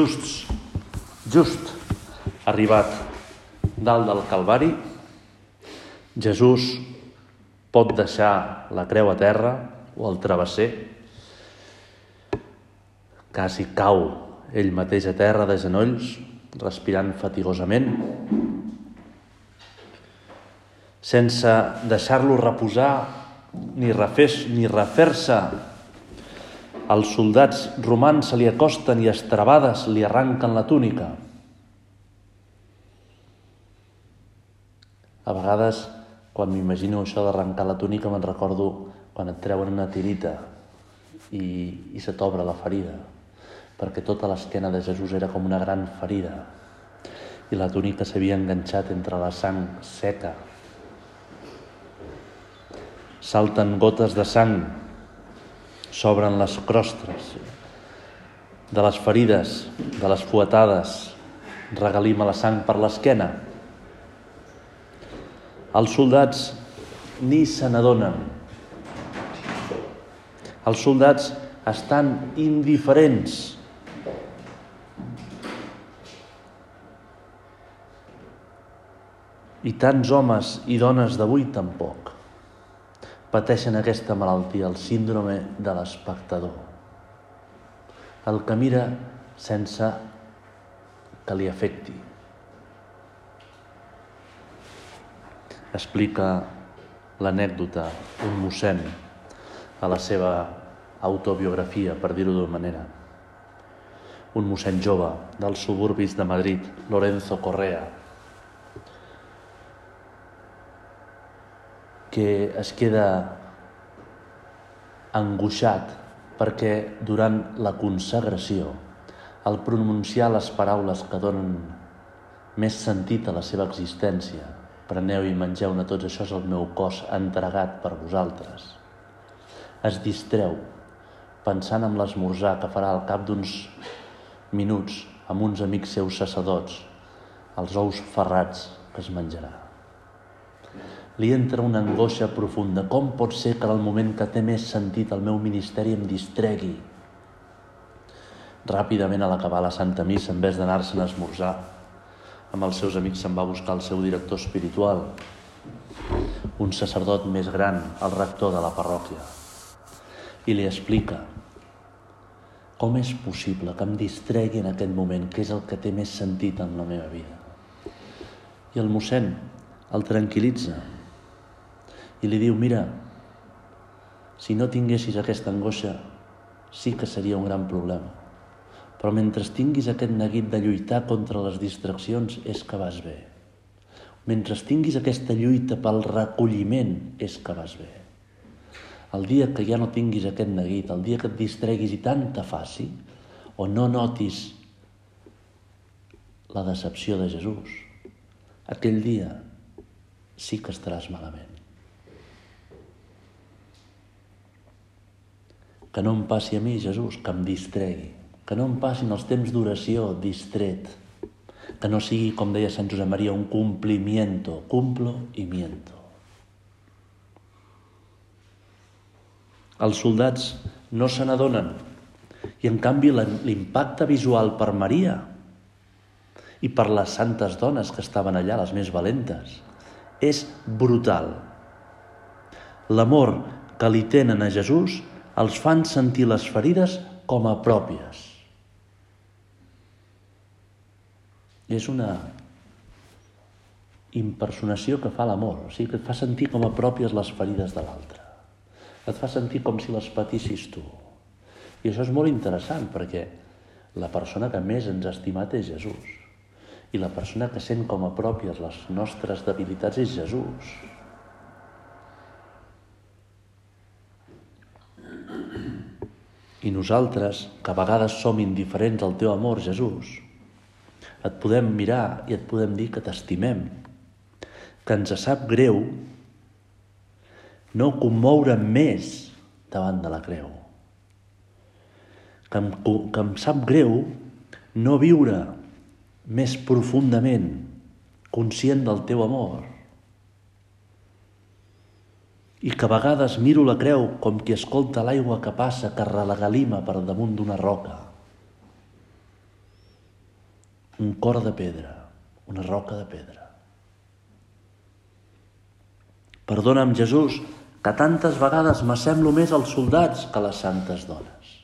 Just, just. Arribat dalt del Calvari, Jesús pot deixar la creu a terra o el travesser, quasi cau ell mateix a terra de genolls, respirant fatigosament, sense deixar-lo reposar ni refer ni refer-se els soldats romans se li acosten i estrabades li arranquen la túnica. A vegades, quan m'imagino això d'arrencar la túnica, me'n recordo quan et treuen una tirita i, i se t'obre la ferida, perquè tota l'esquena de Jesús era com una gran ferida i la túnica s'havia enganxat entre la sang seca. Salten gotes de sang s'obren les crostres de les ferides, de les fuetades, regalima la sang per l'esquena. Els soldats ni se n'adonen. Els soldats estan indiferents. I tants homes i dones d'avui tampoc pateixen aquesta malaltia, el síndrome de l'espectador. El que mira sense que li afecti. Explica l'anècdota un mossèn a la seva autobiografia, per dir-ho d'una manera. Un mossèn jove dels suburbis de Madrid, Lorenzo Correa, que es queda angoixat perquè durant la consagració, al pronunciar les paraules que donen més sentit a la seva existència, preneu i mengeu-ne tots, això és el meu cos entregat per vosaltres, es distreu pensant en l'esmorzar que farà al cap d'uns minuts amb uns amics seus sacerdots, els ous ferrats que es menjarà li entra una angoixa profunda. Com pot ser que en el moment que té més sentit el meu ministeri em distregui? Ràpidament, a l'acabar la Santa Missa, en vez d'anar-se'n a esmorzar, amb els seus amics se'n va buscar el seu director espiritual, un sacerdot més gran, el rector de la parròquia, i li explica com és possible que em distregui en aquest moment, que és el que té més sentit en la meva vida. I el mossèn el tranquil·litza i li diu, mira, si no tinguessis aquesta angoixa, sí que seria un gran problema. Però mentre tinguis aquest neguit de lluitar contra les distraccions, és que vas bé. Mentre tinguis aquesta lluita pel recolliment, és que vas bé. El dia que ja no tinguis aquest neguit, el dia que et distreguis i tant te faci, o no notis la decepció de Jesús, aquell dia sí que estaràs malament. Que no em passi a mi, Jesús, que em distregui. Que no em passin els temps d'oració distret. Que no sigui, com deia Sant Josep Maria, un cumplimiento, cumplo i miento. Els soldats no se n'adonen i en canvi l'impacte visual per Maria i per les santes dones que estaven allà, les més valentes, és brutal. L'amor que li tenen a Jesús els fan sentir les ferides com a pròpies. És una impersonació que fa l'amor, o sigui que et fa sentir com a pròpies les ferides de l'altre. Et fa sentir com si les patissis tu. I això és molt interessant perquè la persona que més ens ha estimat és Jesús. I la persona que sent com a pròpies les nostres debilitats és Jesús. I nosaltres, que a vegades som indiferents al teu amor, Jesús, et podem mirar i et podem dir que t'estimem, que ens sap greu no commoure més davant de la creu, que em, que em sap greu no viure més profundament conscient del teu amor i que a vegades miro la creu com qui escolta l'aigua que passa que relagalima per damunt d'una roca. Un cor de pedra, una roca de pedra. Perdona'm, Jesús, que tantes vegades m'assemblo més als soldats que a les santes dones.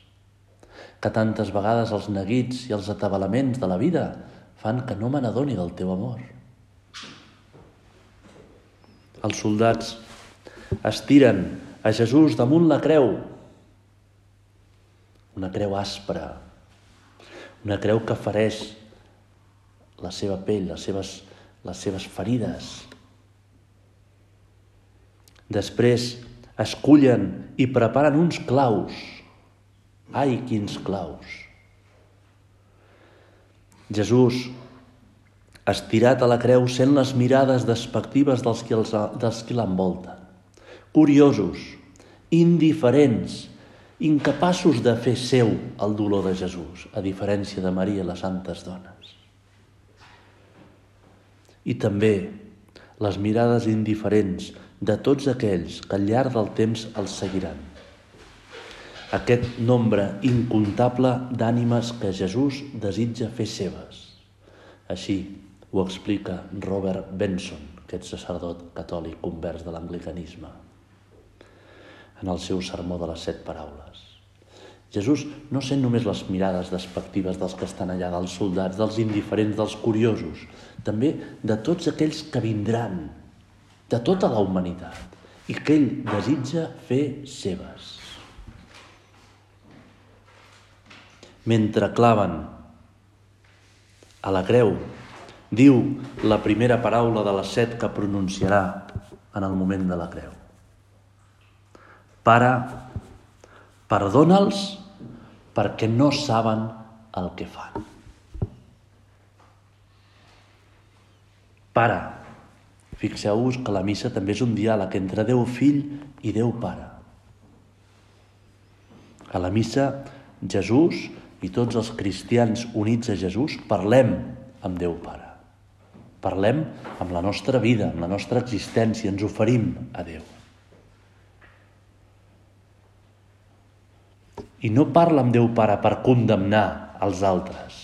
Que tantes vegades els neguits i els atabalaments de la vida fan que no me n'adoni del teu amor. Els soldats estiren a Jesús damunt la creu, una creu aspra, una creu que fereix la seva pell, les seves, les seves ferides. Després escullen i preparen uns claus. Ai, quins claus! Jesús, estirat a la creu, sent les mirades despectives dels qui l'envolten. Curiosos, indiferents, incapaços de fer seu el dolor de Jesús, a diferència de Maria i les santes dones. I també les mirades indiferents de tots aquells que al llarg del temps els seguiran aquest nombre incontable d'ànimes que Jesús desitja fer seves. Així ho explica Robert Benson, aquest sacerdot catòlic convers de l'anglicanisme, en el seu sermó de les set paraules. Jesús no sent només les mirades despectives dels que estan allà, dels soldats, dels indiferents, dels curiosos, també de tots aquells que vindran, de tota la humanitat, i que ell desitja fer seves. mentre claven a la creu, diu la primera paraula de les set que pronunciarà en el moment de la creu. Pare, perdona'ls perquè no saben el que fan. Pare, fixeu-vos que la missa també és un diàleg entre Déu Fill i Déu Pare. A la missa, Jesús i tots els cristians units a Jesús parlem amb Déu Pare. Parlem amb la nostra vida, amb la nostra existència, ens oferim a Déu. I no parla amb Déu Pare per condemnar els altres.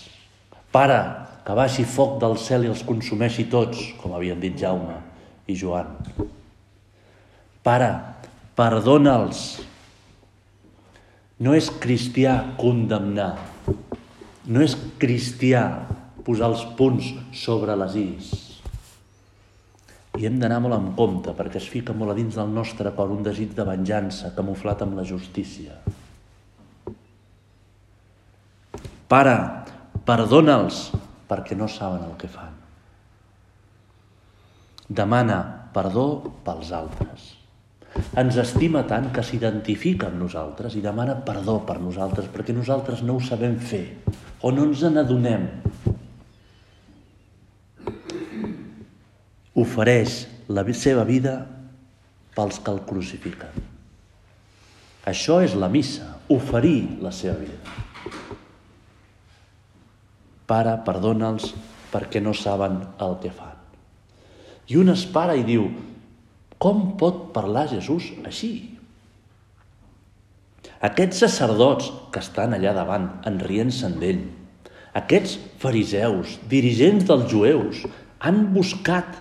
Pare, que baixi foc del cel i els consumeixi tots, com havien dit Jaume i Joan. Pare, perdona'ls no és cristià condemnar. No és cristià posar els punts sobre les is. I hem d'anar molt en compte perquè es fica molt a dins del nostre cor un desig de venjança camuflat amb la justícia. Pare, perdona'ls perquè no saben el que fan. Demana perdó pels altres ens estima tant que s'identifica amb nosaltres i demana perdó per nosaltres perquè nosaltres no ho sabem fer o no ens n'adonem. Ofereix la seva vida pels que el crucifiquen. Això és la missa, oferir la seva vida. Pare, perdona'ls perquè no saben el que fan. I un es para i diu, com pot parlar Jesús així? Aquests sacerdots que estan allà davant, enrient-se'n d'ell, aquests fariseus, dirigents dels jueus, han buscat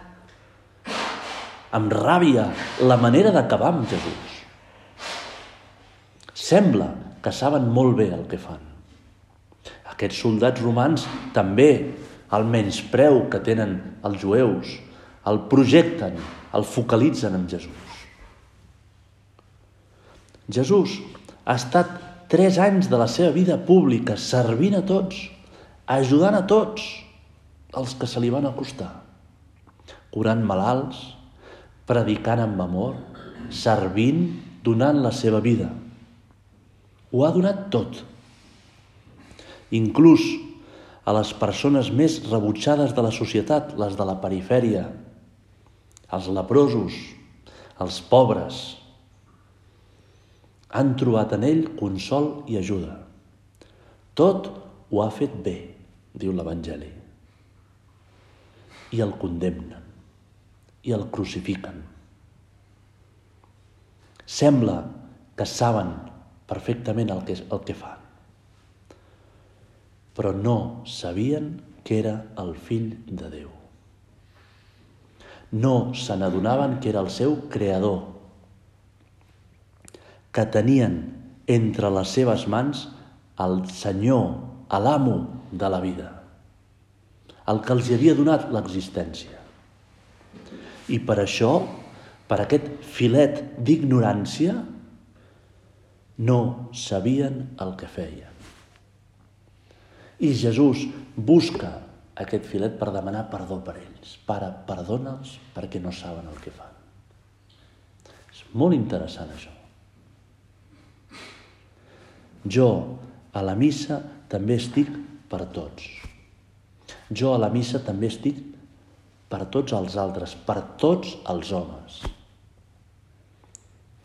amb ràbia la manera d'acabar amb Jesús. Sembla que saben molt bé el que fan. Aquests soldats romans també, el menyspreu que tenen els jueus, el projecten, el focalitzen en Jesús. Jesús ha estat Tres anys de la seva vida pública servint a tots, ajudant a tots els que se li van acostar, curant malalts, predicant amb amor, servint, donant la seva vida. Ho ha donat tot. Inclús a les persones més rebutjades de la societat, les de la perifèria, els leprosos, els pobres, han trobat en ell consol i ajuda. Tot ho ha fet bé, diu l'Evangeli. I el condemnen, i el crucifiquen. Sembla que saben perfectament el que, el que fan, però no sabien que era el fill de Déu. No se n'adonaven que era el seu creador, que tenien entre les seves mans el Senyor, l'amo de la vida, el que els havia donat l'existència. I per això, per aquest filet d'ignorància, no sabien el que feien. I Jesús busca aquest filet per demanar perdó per ells. Pare, perdona'ls perquè no saben el que fan. És molt interessant això. Jo a la missa també estic per tots. Jo a la missa també estic per tots els altres, per tots els homes.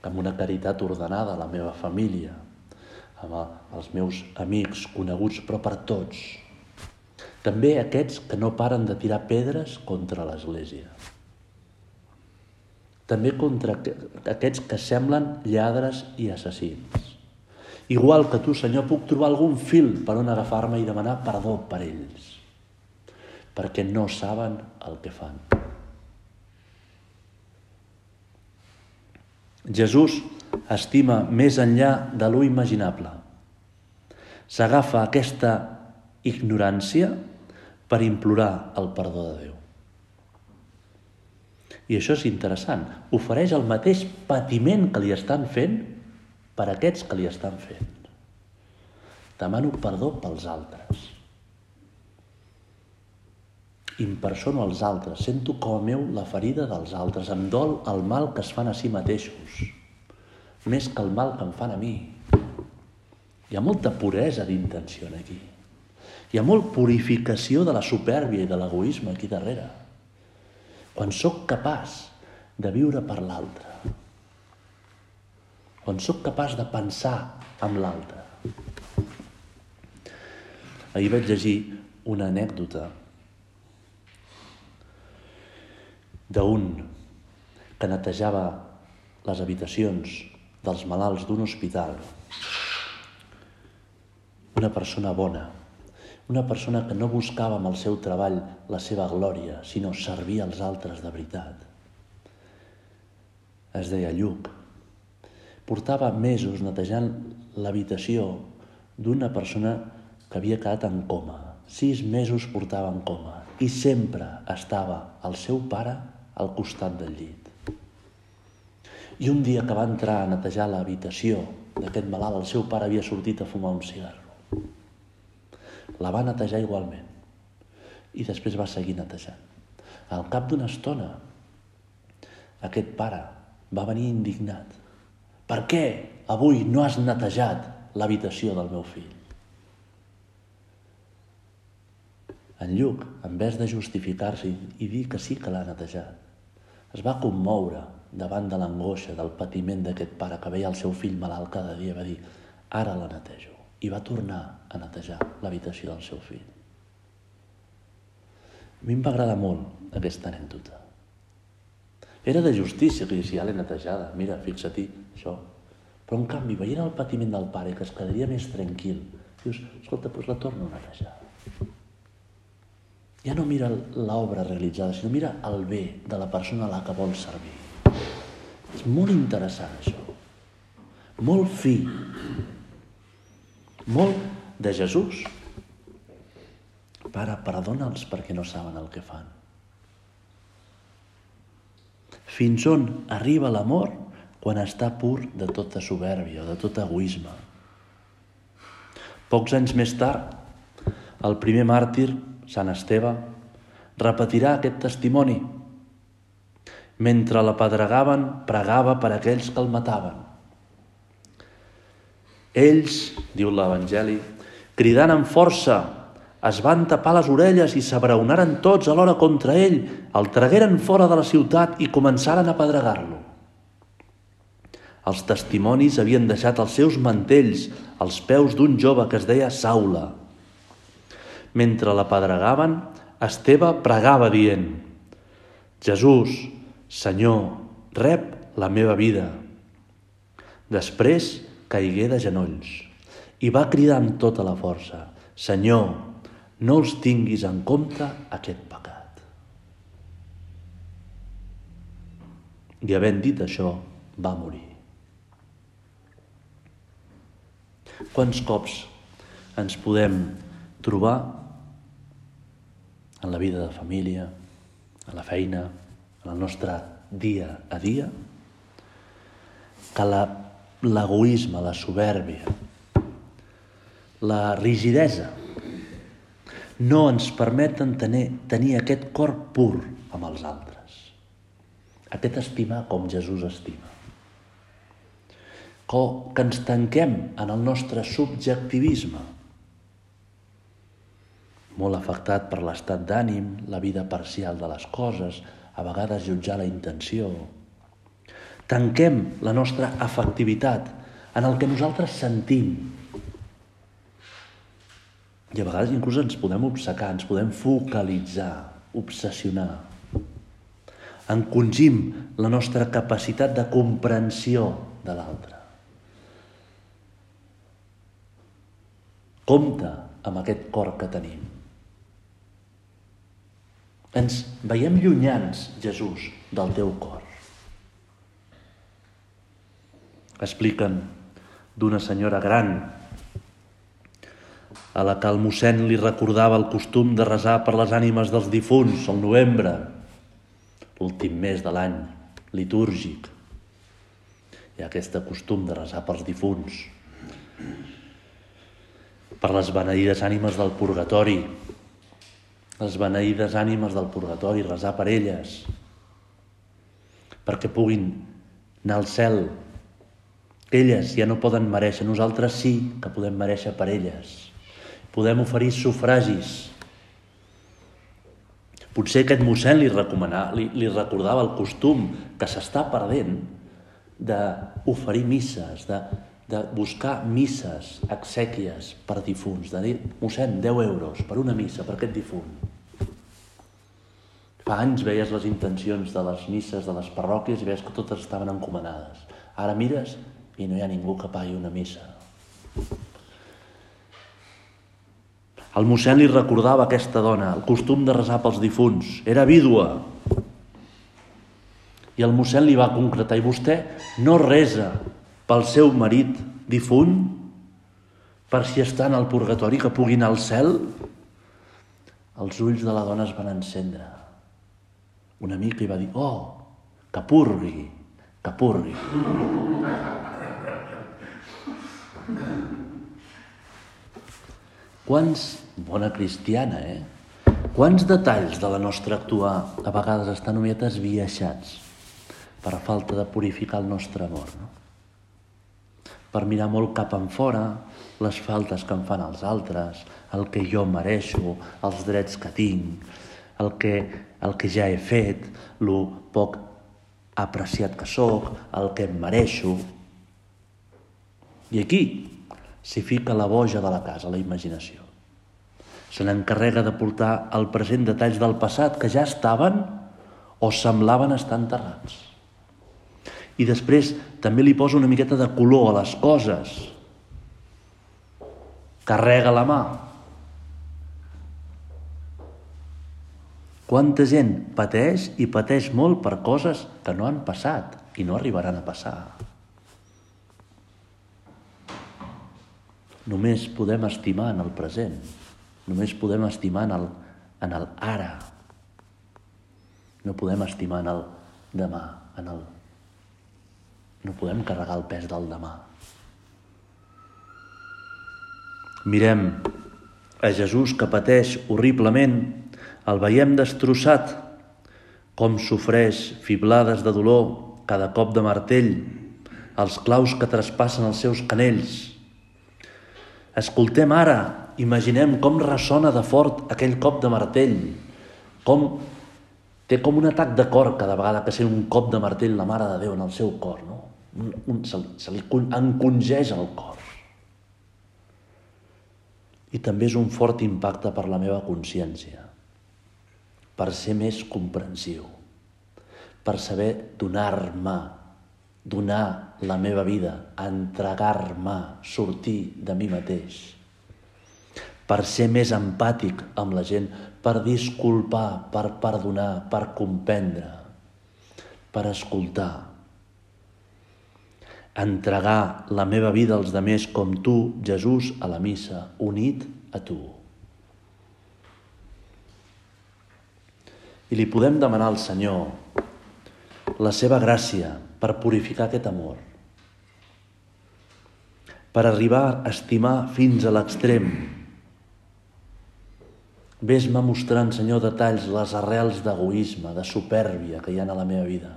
Amb una caritat ordenada a la meva família, amb els meus amics, coneguts, però per tots. També aquests que no paren de tirar pedres contra l'Església. També contra aquests que semblen lladres i assassins. Igual que tu, Senyor, puc trobar algun fil per on agafar-me i demanar perdó per ells, perquè no saben el que fan. Jesús estima més enllà de lo imaginable. S'agafa aquesta ignorància per implorar el perdó de Déu. I això és interessant. Ofereix el mateix patiment que li estan fent per aquests que li estan fent. Demano perdó pels altres. Impersono els altres, sento com a meu la ferida dels altres, em dol el mal que es fan a si mateixos, més que el mal que em fan a mi. Hi ha molta puresa d'intenció aquí. Hi ha molt purificació de la supèrbia i de l'egoisme aquí darrere. Quan sóc capaç de viure per l'altre, on sóc capaç de pensar amb l'altre. Ahir vaig llegir una anècdota d'un que netejava les habitacions dels malalts d'un hospital. Una persona bona, una persona que no buscava amb el seu treball la seva glòria, sinó servir als altres de veritat. Es deia Lluc portava mesos netejant l'habitació d'una persona que havia quedat en coma. Sis mesos portava en coma i sempre estava el seu pare al costat del llit. I un dia que va entrar a netejar l'habitació d'aquest malalt, el seu pare havia sortit a fumar un cigarro. La va netejar igualment i després va seguir netejant. Al cap d'una estona, aquest pare va venir indignat per què avui no has netejat l'habitació del meu fill? En Lluc, en vez de justificar-se i dir que sí que l'ha netejat, es va commoure davant de l'angoixa, del patiment d'aquest pare que veia el seu fill malalt cada dia, va dir, ara la netejo. I va tornar a netejar l'habitació del seu fill. A mi em va agradar molt aquesta anècdota. Era de justícia que ja l'he netejada, mira, fixa-t'hi, això. Però en canvi, veient el patiment del pare, que es quedaria més tranquil, dius, escolta, doncs la torno a netejar. Ja no mira l'obra realitzada, sinó mira el bé de la persona a la que vol servir. És molt interessant, això. Molt fi. Molt de Jesús. Pare, perdona'ls perquè no saben el que fan. Fins on arriba l'amor quan està pur de tota soberbia de tot egoisme. Pocs anys més tard, el primer màrtir, Sant Esteve, repetirà aquest testimoni. Mentre la pedregaven, pregava per aquells que el mataven. Ells, diu l'Evangeli, cridant amb força, es van tapar les orelles i s'abraonaren tots alhora contra ell, el tragueren fora de la ciutat i començaren a pedregar-lo. Els testimonis havien deixat els seus mantells als peus d'un jove que es deia Saula. Mentre la pedregaven, Esteve pregava dient Jesús, Senyor, rep la meva vida. Després caigué de genolls i va cridar amb tota la força Senyor, no els tinguis en compte aquest pecat. I havent dit això, va morir. Quants cops ens podem trobar en la vida de família, en la feina, en el nostre dia a dia, que l'egoisme, la, la soberbia, la rigidesa no ens permeten tenir, tenir aquest cor pur amb els altres. Aquest estimar com Jesús estima. Que ens tanquem en el nostre subjectivisme, molt afectat per l'estat d'ànim, la vida parcial de les coses, a vegades jutjar la intenció. Tanquem la nostra afectivitat en el que nosaltres sentim. I a vegades inclús ens podem obcecar, ens podem focalitzar, obsessionar. Encongim la nostra capacitat de comprensió de l'altre. Compte amb aquest cor que tenim. Ens veiem llunyans, Jesús, del teu cor. Expliquen d'una senyora gran a la que el mossèn li recordava el costum de resar per les ànimes dels difunts al novembre, l'últim mes de l'any litúrgic. Hi ha aquest costum de resar pels difunts, per les beneïdes ànimes del purgatori, les beneïdes ànimes del purgatori, resar per elles, perquè puguin anar al cel. Elles ja no poden mereixer, nosaltres sí que podem mereixer per elles. Podem oferir sufragis. Potser aquest mossèn li, li, li recordava el costum que s'està perdent d'oferir misses, de, de buscar misses, exèquies per difunts, de dir, mossèn, 10 euros per una missa per aquest difunt. Fa anys veies les intencions de les misses de les parròquies i veies que totes estaven encomanades. Ara mires i no hi ha ningú que pagui una missa. El mossèn li recordava aquesta dona el costum de resar pels difunts. Era vídua. I el mossèn li va concretar, i vostè no resa pel seu marit difunt, per si està en el purgatori, que pugui anar al cel, els ulls de la dona es van encendre. Una mica i va dir, oh, que purgui, que purgui. Quants, bona cristiana, eh? Quants detalls de la nostra actuar a vegades estan miqueta esbiaixats per a falta de purificar el nostre amor, no? Per mirar molt cap en fora, les faltes que em fan els altres, el que jo mereixo, els drets que tinc, el que, el que ja he fet, el poc apreciat que sóc, el que em mereixo. I aquí s'hi fica la boja de la casa, la imaginació. Se n'encarrega de portar al present detalls del passat que ja estaven o semblaven estar enterrats i després també li posa una miqueta de color a les coses. Carrega la mà. Quanta gent pateix i pateix molt per coses que no han passat i no arribaran a passar. Només podem estimar en el present. Només podem estimar en el, en el ara. No podem estimar en el demà, en el no podem carregar el pes del demà. Mirem a Jesús que pateix horriblement, el veiem destrossat, com sofreix fiblades de dolor cada cop de martell, els claus que traspassen els seus canells. Escoltem ara, imaginem com ressona de fort aquell cop de martell, com té com un atac de cor cada vegada que sent un cop de martell la Mare de Déu en el seu cor, no? Un, un, se, se li encongeix el cor i també és un fort impacte per la meva consciència, per ser més comprensiu, per saber donar-me, donar la meva vida, entregar-me, sortir de mi mateix, per ser més empàtic amb la gent, per disculpar, per perdonar, per comprendre, per escoltar, entregar la meva vida als demés com tu, Jesús, a la missa, unit a tu. I li podem demanar al Senyor la seva gràcia per purificar aquest amor, per arribar a estimar fins a l'extrem. Ves-me mostrant, Senyor, detalls, les arrels d'egoisme, de supèrbia que hi ha a la meva vida.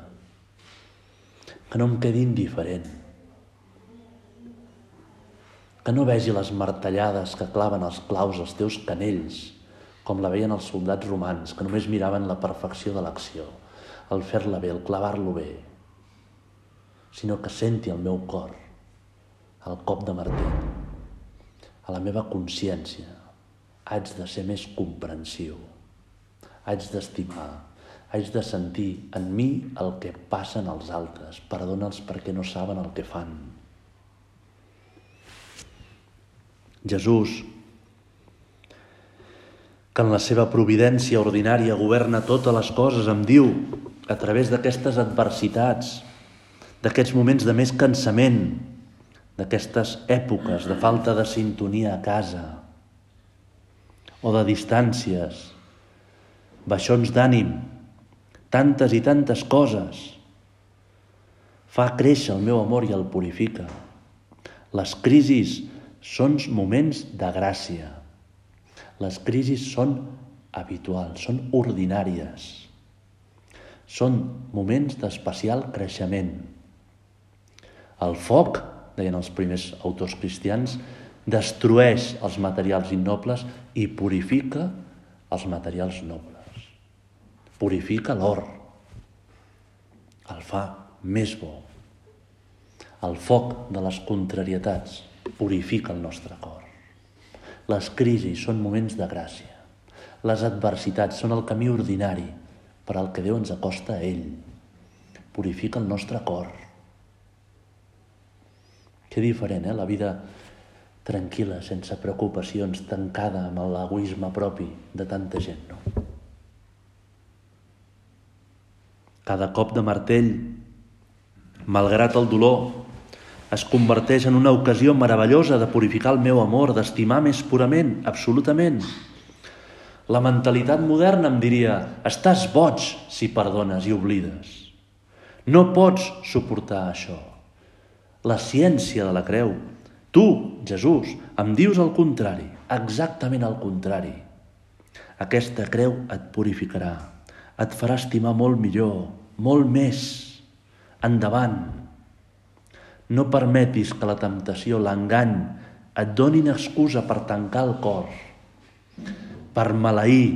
Que no em quedi indiferent que no vegi les martellades que claven els claus als teus canells, com la veien els soldats romans, que només miraven la perfecció de l'acció, el fer-la bé, el clavar-lo bé, sinó que senti el meu cor, el cop de martell, a la meva consciència. Haig de ser més comprensiu, haig d'estimar, haig de sentir en mi el que passen als altres, perdona'ls perquè no saben el que fan, Jesús, que en la seva providència ordinària governa totes les coses, em diu, a través d'aquestes adversitats, d'aquests moments de més cansament, d'aquestes èpoques de falta de sintonia a casa, o de distàncies, baixons d'ànim, tantes i tantes coses, fa créixer el meu amor i el purifica. Les crisis són moments de gràcia. Les crisis són habituals, són ordinàries. Són moments d'especial creixement. El foc, deien els primers autors cristians, destrueix els materials innobles i purifica els materials nobles. Purifica l'or. El fa més bo. El foc de les contrarietats purifica el nostre cor. Les crisis són moments de gràcia. Les adversitats són el camí ordinari per al que Déu ens acosta a ell. Purifica el nostre cor. Que diferent, eh? La vida tranquil·la, sense preocupacions, tancada amb l'egoisme propi de tanta gent, no? Cada cop de martell, malgrat el dolor, es converteix en una ocasió meravellosa de purificar el meu amor, d'estimar més purament, absolutament. La mentalitat moderna em diria, estàs boig si perdones i oblides. No pots suportar això. La ciència de la creu. Tu, Jesús, em dius el contrari, exactament el contrari. Aquesta creu et purificarà, et farà estimar molt millor, molt més. Endavant, no permetis que la temptació, l'engany, et donin excusa per tancar el cor, per maleir,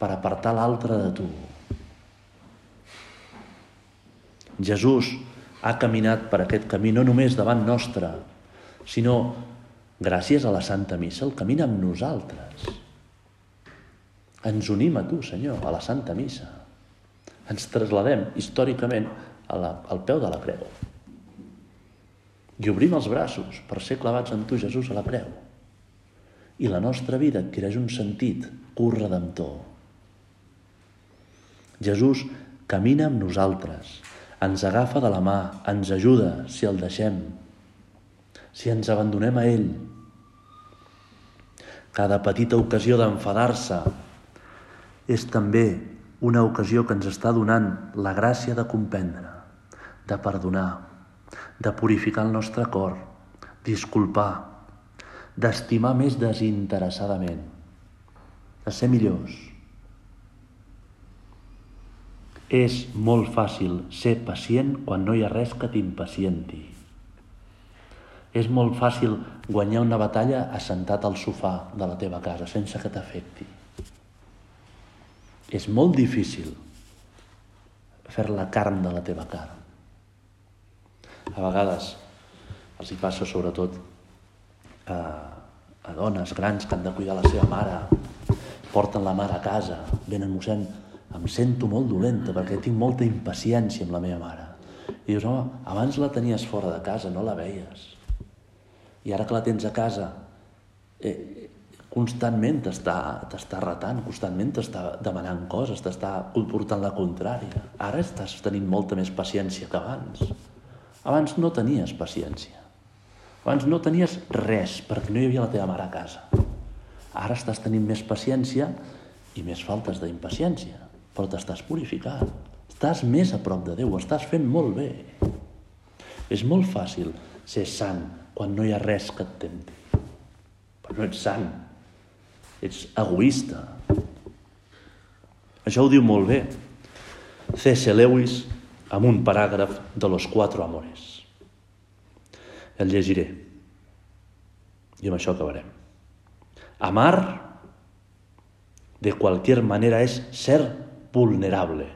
per apartar l'altre de tu. Jesús ha caminat per aquest camí no només davant nostre, sinó gràcies a la Santa Missa, el camina amb nosaltres. Ens unim a tu, Senyor, a la Santa Missa. Ens trasladem històricament a la, al peu de la creu i obrim els braços per ser clavats en tu, Jesús, a la creu. I la nostra vida adquireix un sentit, curt redemptor. Jesús camina amb nosaltres, ens agafa de la mà, ens ajuda si el deixem, si ens abandonem a ell. Cada petita ocasió d'enfadar-se és també una ocasió que ens està donant la gràcia de comprendre, de perdonar, de purificar el nostre cor, disculpar, d'estimar més desinteressadament, de ser millors. És molt fàcil ser pacient quan no hi ha res que t'impacienti. És molt fàcil guanyar una batalla assentat al sofà de la teva casa sense que t'afecti. És molt difícil fer la carn de la teva cara. A vegades els hi passa sobretot a, a dones grans que han de cuidar la seva mare, porten la mare a casa, venen mossèn, em sento molt dolenta perquè tinc molta impaciència amb la meva mare. I dius, home, abans la tenies fora de casa, no la veies. I ara que la tens a casa, eh, constantment t'està retant, constantment t'està demanant coses, t'està portant la contrària. Ara estàs tenint molta més paciència que abans. Abans no tenies paciència. Abans no tenies res, perquè no hi havia la teva mare a casa. Ara estàs tenint més paciència i més faltes d'impaciència, però t'estàs purificant. Estàs més a prop de Déu, estàs fent molt bé. És molt fàcil ser sant quan no hi ha res que et tempti. Però no ets sant, ets egoista. Això ho diu molt bé C.S. Lewis amb un paràgraf de Los Cuatro Amores. El llegiré. I amb això acabarem. Amar de cualquier manera es ser vulnerable.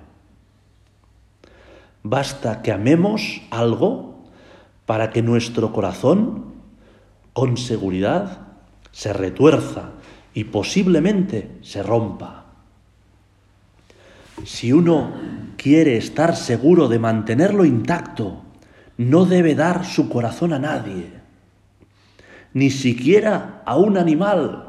Basta que amemos algo para que nuestro corazón, con seguridad, se retuerza y posiblemente se rompa. Si uno quiere estar seguro de mantenerlo intacto, no debe dar su corazón a nadie, ni siquiera a un animal.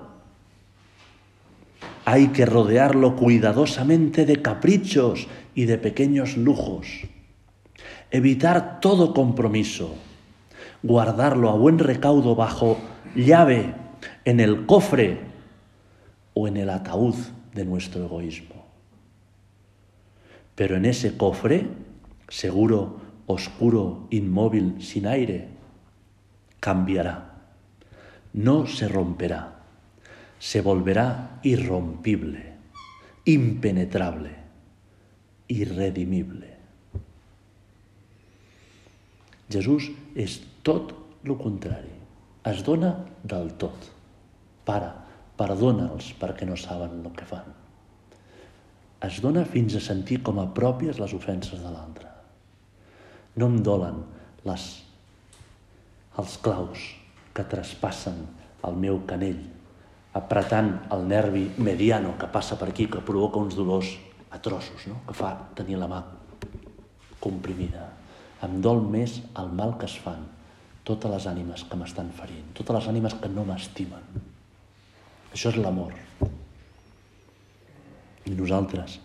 Hay que rodearlo cuidadosamente de caprichos y de pequeños lujos. Evitar todo compromiso, guardarlo a buen recaudo bajo llave en el cofre o en el ataúd de nuestro egoísmo. Pero en ese cofre, seguro, oscuro, inmóvil, sin aire, cambiará. No se romperá, se volverá irrompible, impenetrable, irredimible. Jesús és tot el contrari. Es dona del tot. Pare, perdona'ls perquè no saben el que fan. Es dona fins a sentir com a pròpies les ofenses de l'altre. No em dolen les, els claus que traspassen el meu canell, apretant el nervi mediano que passa per aquí, que provoca uns dolors atrossos, no? que fa tenir la mà comprimida. Em dol més el mal que es fan totes les ànimes que m'estan ferint, totes les ànimes que no m'estimen. Això és l'amor. I nosaltres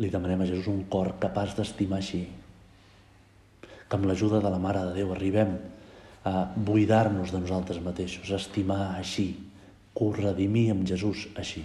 li demanem a Jesús un cor capaç d'estimar així, que amb l'ajuda de la Mare de Déu arribem a buidar-nos de nosaltres mateixos, a estimar així, que ho redimir amb Jesús així.